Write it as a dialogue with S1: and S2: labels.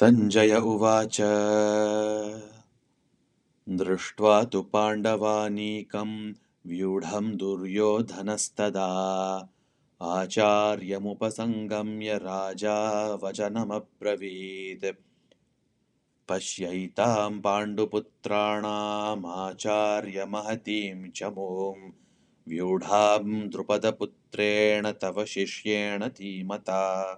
S1: सञ्जय उवाच। दृष्ट्वा तु पाण्डवानीकं व्यूढं दुर्योधनस्तदा आचार्यमुपसङ्गम्य राजा वचनमब्रवीत्। पश्यैतां पाण्डुपुत्राणामाचार्यमहतीं च मों। व्यूढां द्रुपदपुत्रेण तव शिष्येण धीमता।